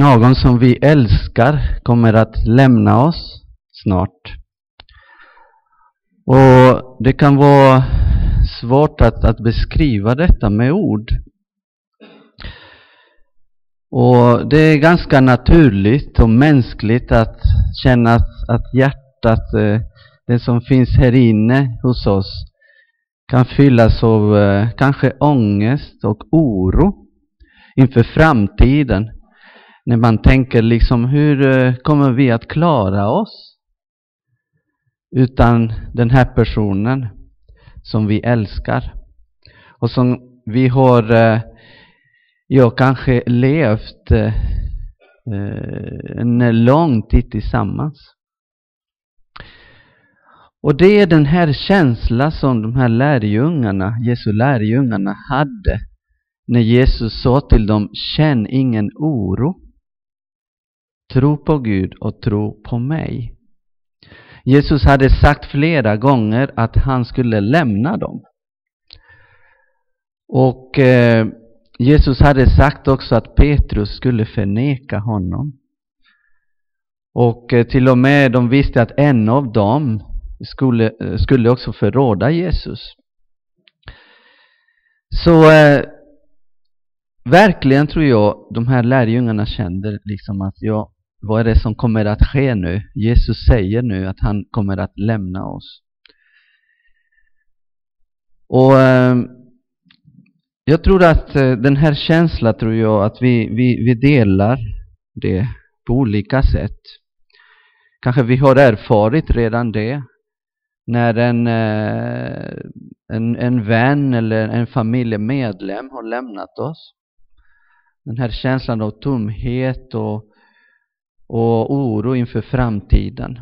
Någon som vi älskar kommer att lämna oss snart. Och det kan vara svårt att, att beskriva detta med ord. Och det är ganska naturligt och mänskligt att känna att, att hjärtat, eh, det som finns här inne hos oss, kan fyllas av eh, kanske ångest och oro inför framtiden. När man tänker liksom, hur eh, kommer vi att klara oss utan den här personen som vi älskar? Och som vi har, eh, ja, kanske levt eh, en lång tid tillsammans. Och det är den här känslan som de här lärjungarna, Jesu lärjungarna hade när Jesus sa till dem, känn ingen oro. Tro på Gud och tro på mig. Jesus hade sagt flera gånger att han skulle lämna dem. Och eh, Jesus hade sagt också att Petrus skulle förneka honom. Och eh, till och med de visste att en av dem skulle, eh, skulle också förråda Jesus. Så eh, verkligen tror jag de här lärjungarna kände liksom att jag, vad är det som kommer att ske nu? Jesus säger nu att han kommer att lämna oss. Och eh, jag tror att eh, den här känslan tror jag att vi, vi, vi delar det på olika sätt. Kanske vi har erfarit redan det när en, eh, en, en vän eller en familjemedlem har lämnat oss. Den här känslan av tomhet och, och oro inför framtiden.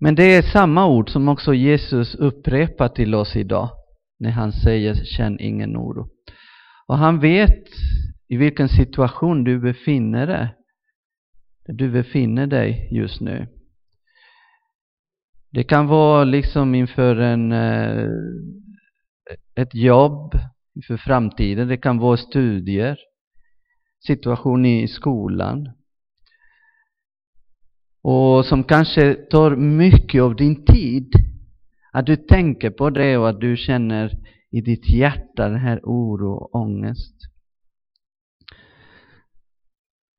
Men det är samma ord som också Jesus upprepar till oss idag när han säger känn ingen oro. Och han vet i vilken situation du befinner dig, du befinner dig just nu. Det kan vara liksom inför en, eh, ett jobb, inför framtiden. Det kan vara studier, situation i skolan. Och som kanske tar mycket av din tid. Att du tänker på det och att du känner i ditt hjärta den här oro och ångest.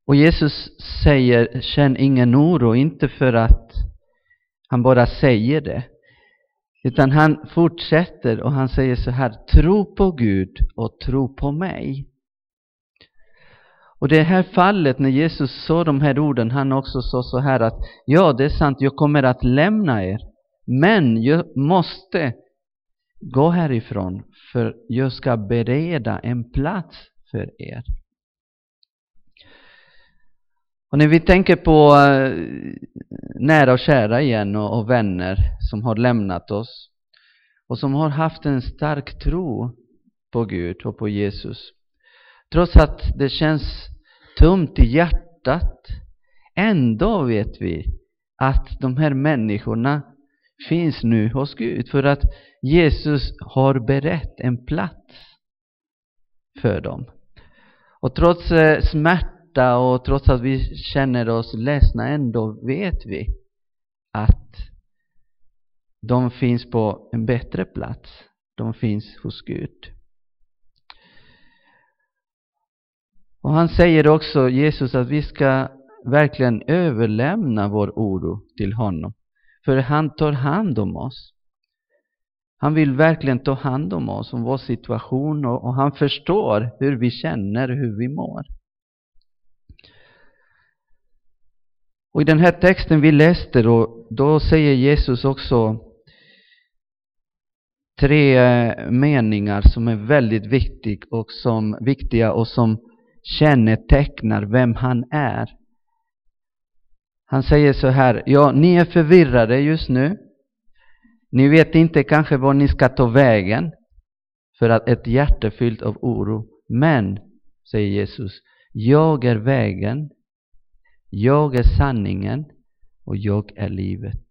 Och Jesus säger, känn ingen oro, inte för att han bara säger det. Utan han fortsätter och han säger så här, tro på Gud och tro på mig. Och det här fallet när Jesus sa de här orden, han också sa så här att ja, det är sant, jag kommer att lämna er. Men jag måste gå härifrån för jag ska bereda en plats för er. Och när vi tänker på eh, nära och kära igen och, och vänner som har lämnat oss och som har haft en stark tro på Gud och på Jesus. Trots att det känns tomt i hjärtat, ändå vet vi att de här människorna finns nu hos Gud för att Jesus har berett en plats för dem. Och trots eh, smärta och trots att vi känner oss ledsna ändå vet vi att de finns på en bättre plats. De finns hos Gud. Och han säger också, Jesus, att vi ska verkligen överlämna vår oro till honom. För han tar hand om oss. Han vill verkligen ta hand om oss, om vår situation och, och han förstår hur vi känner, hur vi mår. Och i den här texten vi läste då, då säger Jesus också tre eh, meningar som är väldigt viktig och som, viktiga och som kännetecknar vem han är. Han säger så här, ja, ni är förvirrade just nu. Ni vet inte kanske var ni ska ta vägen för att ett hjärta fyllt av oro. Men, säger Jesus, jag är vägen, jag är sanningen och jag är livet.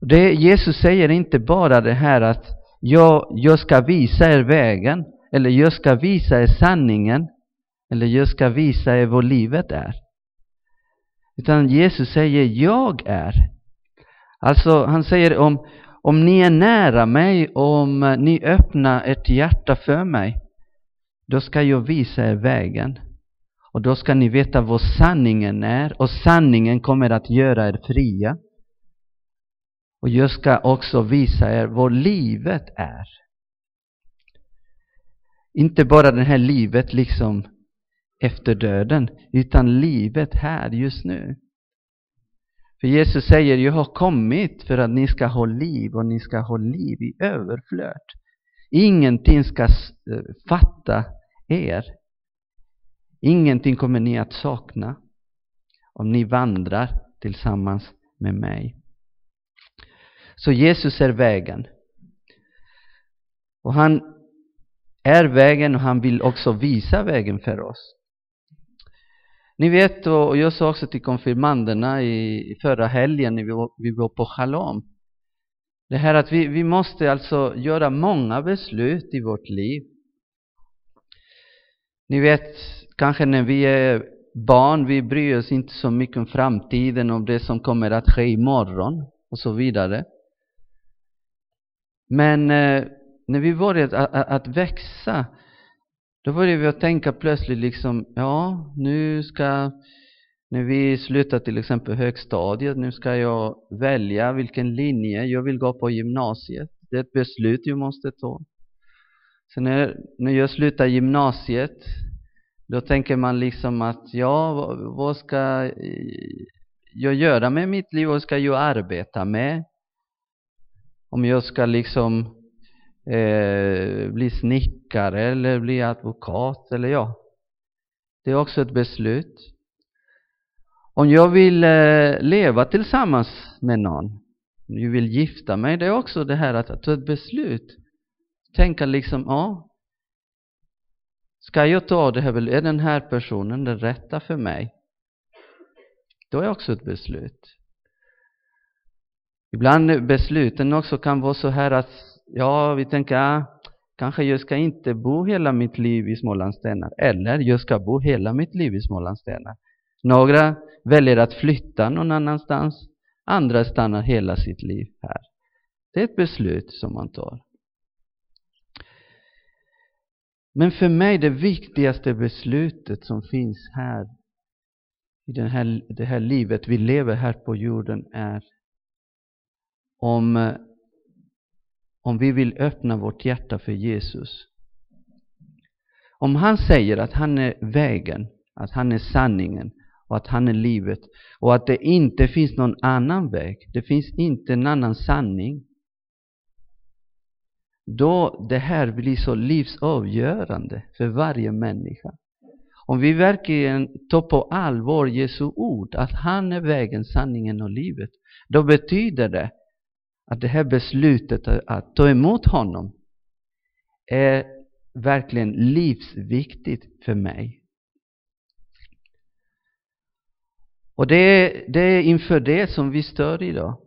Det, Jesus säger inte bara det här att jag, jag ska visa er vägen, eller jag ska visa er sanningen, eller jag ska visa er vad livet är. Utan Jesus säger jag är. Alltså han säger om, om ni är nära mig, om ni öppnar ert hjärta för mig, då ska jag visa er vägen. Och då ska ni veta vad sanningen är och sanningen kommer att göra er fria. Och jag ska också visa er vad livet är. Inte bara det här livet liksom efter döden, utan livet här just nu. För Jesus säger, jag har kommit för att ni ska ha liv och ni ska ha liv i överflöd. Ingenting ska eh, fatta er. Ingenting kommer ni att sakna om ni vandrar tillsammans med mig. Så Jesus är vägen. Och han är vägen och han vill också visa vägen för oss. Ni vet, och jag sa också till konfirmanderna i, förra helgen när vi var, vi var på Shalom. Det här att vi, vi måste alltså göra många beslut i vårt liv. Ni vet, kanske när vi är barn, vi bryr oss inte så mycket om framtiden, om det som kommer att ske imorgon och så vidare. Men eh, när vi började att, att, att växa då började vi att tänka plötsligt liksom, ja, nu ska, när vi slutar till exempel högstadiet, nu ska jag välja vilken linje jag vill gå på gymnasiet. Det är ett beslut jag måste ta. Sen när, när jag slutar gymnasiet, då tänker man liksom att, ja, vad, vad ska jag göra med mitt liv? Vad ska jag arbeta med? Om jag ska liksom eh, bli snickare eller bli advokat eller ja. Det är också ett beslut. Om jag vill eh, leva tillsammans med någon, om jag vill gifta mig, det är också det här att ta ett beslut. Tänka liksom, ja, ska jag ta det här, är den här personen den rätta för mig? Då är också ett beslut. Ibland besluten också kan vara så här att ja, vi tänker, ah, kanske jag ska inte bo hela mitt liv i Smålandstenar. Eller jag ska bo hela mitt liv i Smålandstenar. Några väljer att flytta någon annanstans. Andra stannar hela sitt liv här. Det är ett beslut som man tar. Men för mig det viktigaste beslutet som finns här i den här, det här livet vi lever här på jorden är om eh, om vi vill öppna vårt hjärta för Jesus. Om han säger att han är vägen, att han är sanningen och att han är livet och att det inte finns någon annan väg, det finns inte en annan sanning. Då det här blir så livsavgörande för varje människa. Om vi verkligen tar på allvar Jesu ord, att han är vägen, sanningen och livet, då betyder det att det här beslutet att ta emot honom är verkligen livsviktigt för mig. Och det är, det är inför det som vi står idag.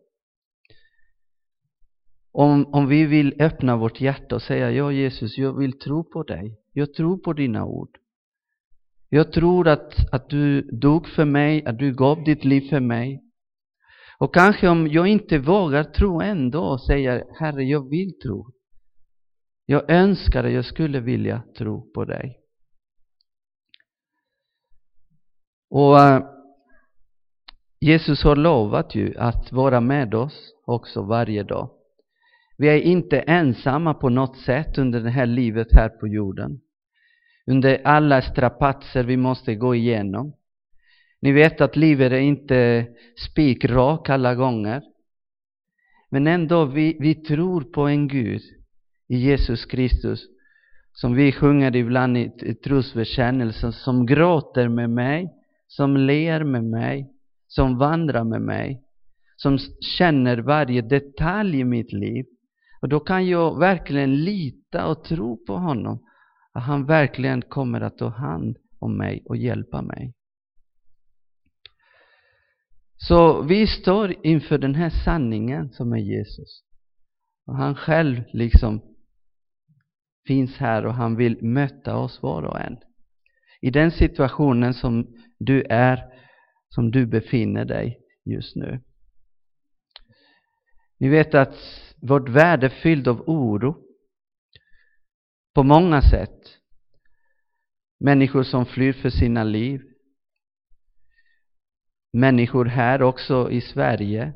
Om, om vi vill öppna vårt hjärta och säga Ja Jesus, jag vill tro på dig. Jag tror på dina ord. Jag tror att, att du dog för mig, att du gav ditt liv för mig. Och kanske om jag inte vågar tro ändå och säger Herre, jag vill tro. Jag önskar att jag skulle vilja tro på dig. Och eh, Jesus har lovat ju att vara med oss också varje dag. Vi är inte ensamma på något sätt under det här livet här på jorden. Under alla strapatser vi måste gå igenom. Ni vet att livet är inte spikrak alla gånger. Men ändå, vi, vi tror på en Gud i Jesus Kristus som vi sjunger ibland i, i trosbekännelsen, som gråter med mig, som ler med mig, som vandrar med mig, som känner varje detalj i mitt liv. Och då kan jag verkligen lita och tro på honom, att han verkligen kommer att ta hand om mig och hjälpa mig. Så vi står inför den här sanningen som är Jesus. Och han själv liksom finns här och han vill möta oss var och en. I den situationen som du är, som du befinner dig just nu. Vi vet att vårt värld är fylld av oro på många sätt. Människor som flyr för sina liv. Människor här också i Sverige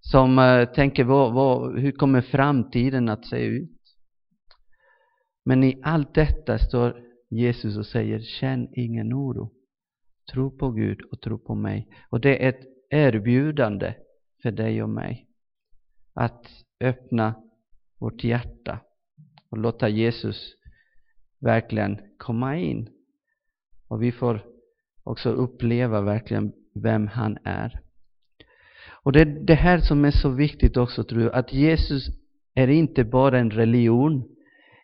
som eh, tänker vad, vad, hur kommer framtiden att se ut? Men i allt detta står Jesus och säger känn ingen oro. Tro på Gud och tro på mig. Och det är ett erbjudande för dig och mig att öppna vårt hjärta och låta Jesus verkligen komma in. Och vi får också uppleva verkligen vem han är. Och det är det här som är så viktigt också tror jag, att Jesus är inte bara en religion.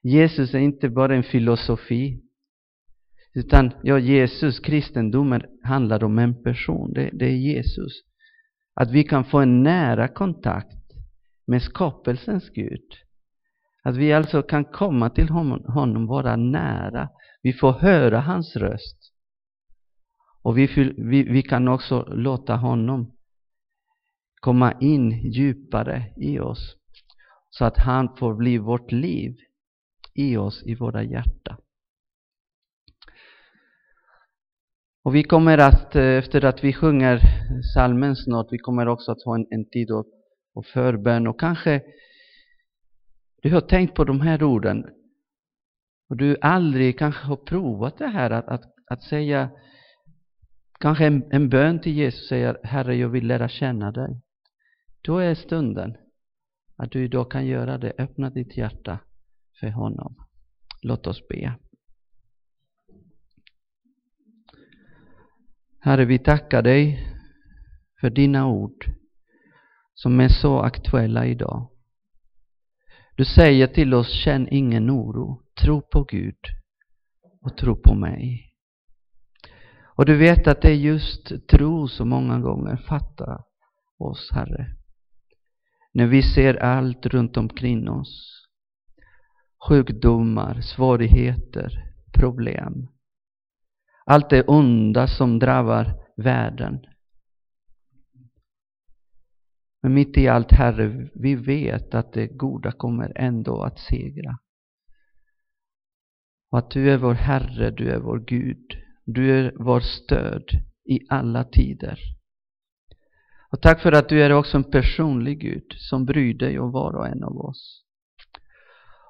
Jesus är inte bara en filosofi. Utan ja, Jesus, kristendomen handlar om en person, det, det är Jesus. Att vi kan få en nära kontakt med skapelsens Gud. Att vi alltså kan komma till honom, vara nära. Vi får höra hans röst. Och vi, vi, vi kan också låta honom komma in djupare i oss. Så att han får bli vårt liv i oss, i våra hjärtan. Och vi kommer att, eh, efter att vi sjunger salmen snart, vi kommer också att ha en, en tid av, av förbön och kanske du har tänkt på de här orden och du aldrig kanske har provat det här att, att, att säga kanske en, en bön till Jesus säger Herre jag vill lära känna dig. Då är stunden att du idag kan göra det. Öppna ditt hjärta för honom. Låt oss be. Herre, vi tackar dig för dina ord som är så aktuella idag. Du säger till oss, känn ingen oro, tro på Gud och tro på mig. Och du vet att det är just tro som många gånger fattar oss, Herre. När vi ser allt runt omkring oss. Sjukdomar, svårigheter, problem. Allt det onda som drabbar världen. Men mitt i allt, Herre, vi vet att det goda kommer ändå att segra. Och att du är vår Herre, du är vår Gud. Du är vår stöd i alla tider. Och tack för att du är också en personlig Gud som bryr dig om var och en av oss.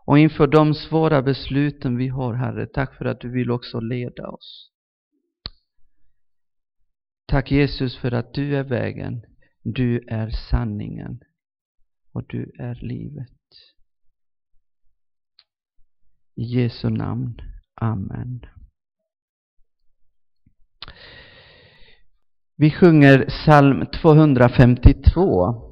Och inför de svåra besluten vi har, Herre, tack för att du vill också leda oss. Tack Jesus för att du är vägen, du är sanningen och du är livet. I Jesu namn. Amen. Vi sjunger psalm 252.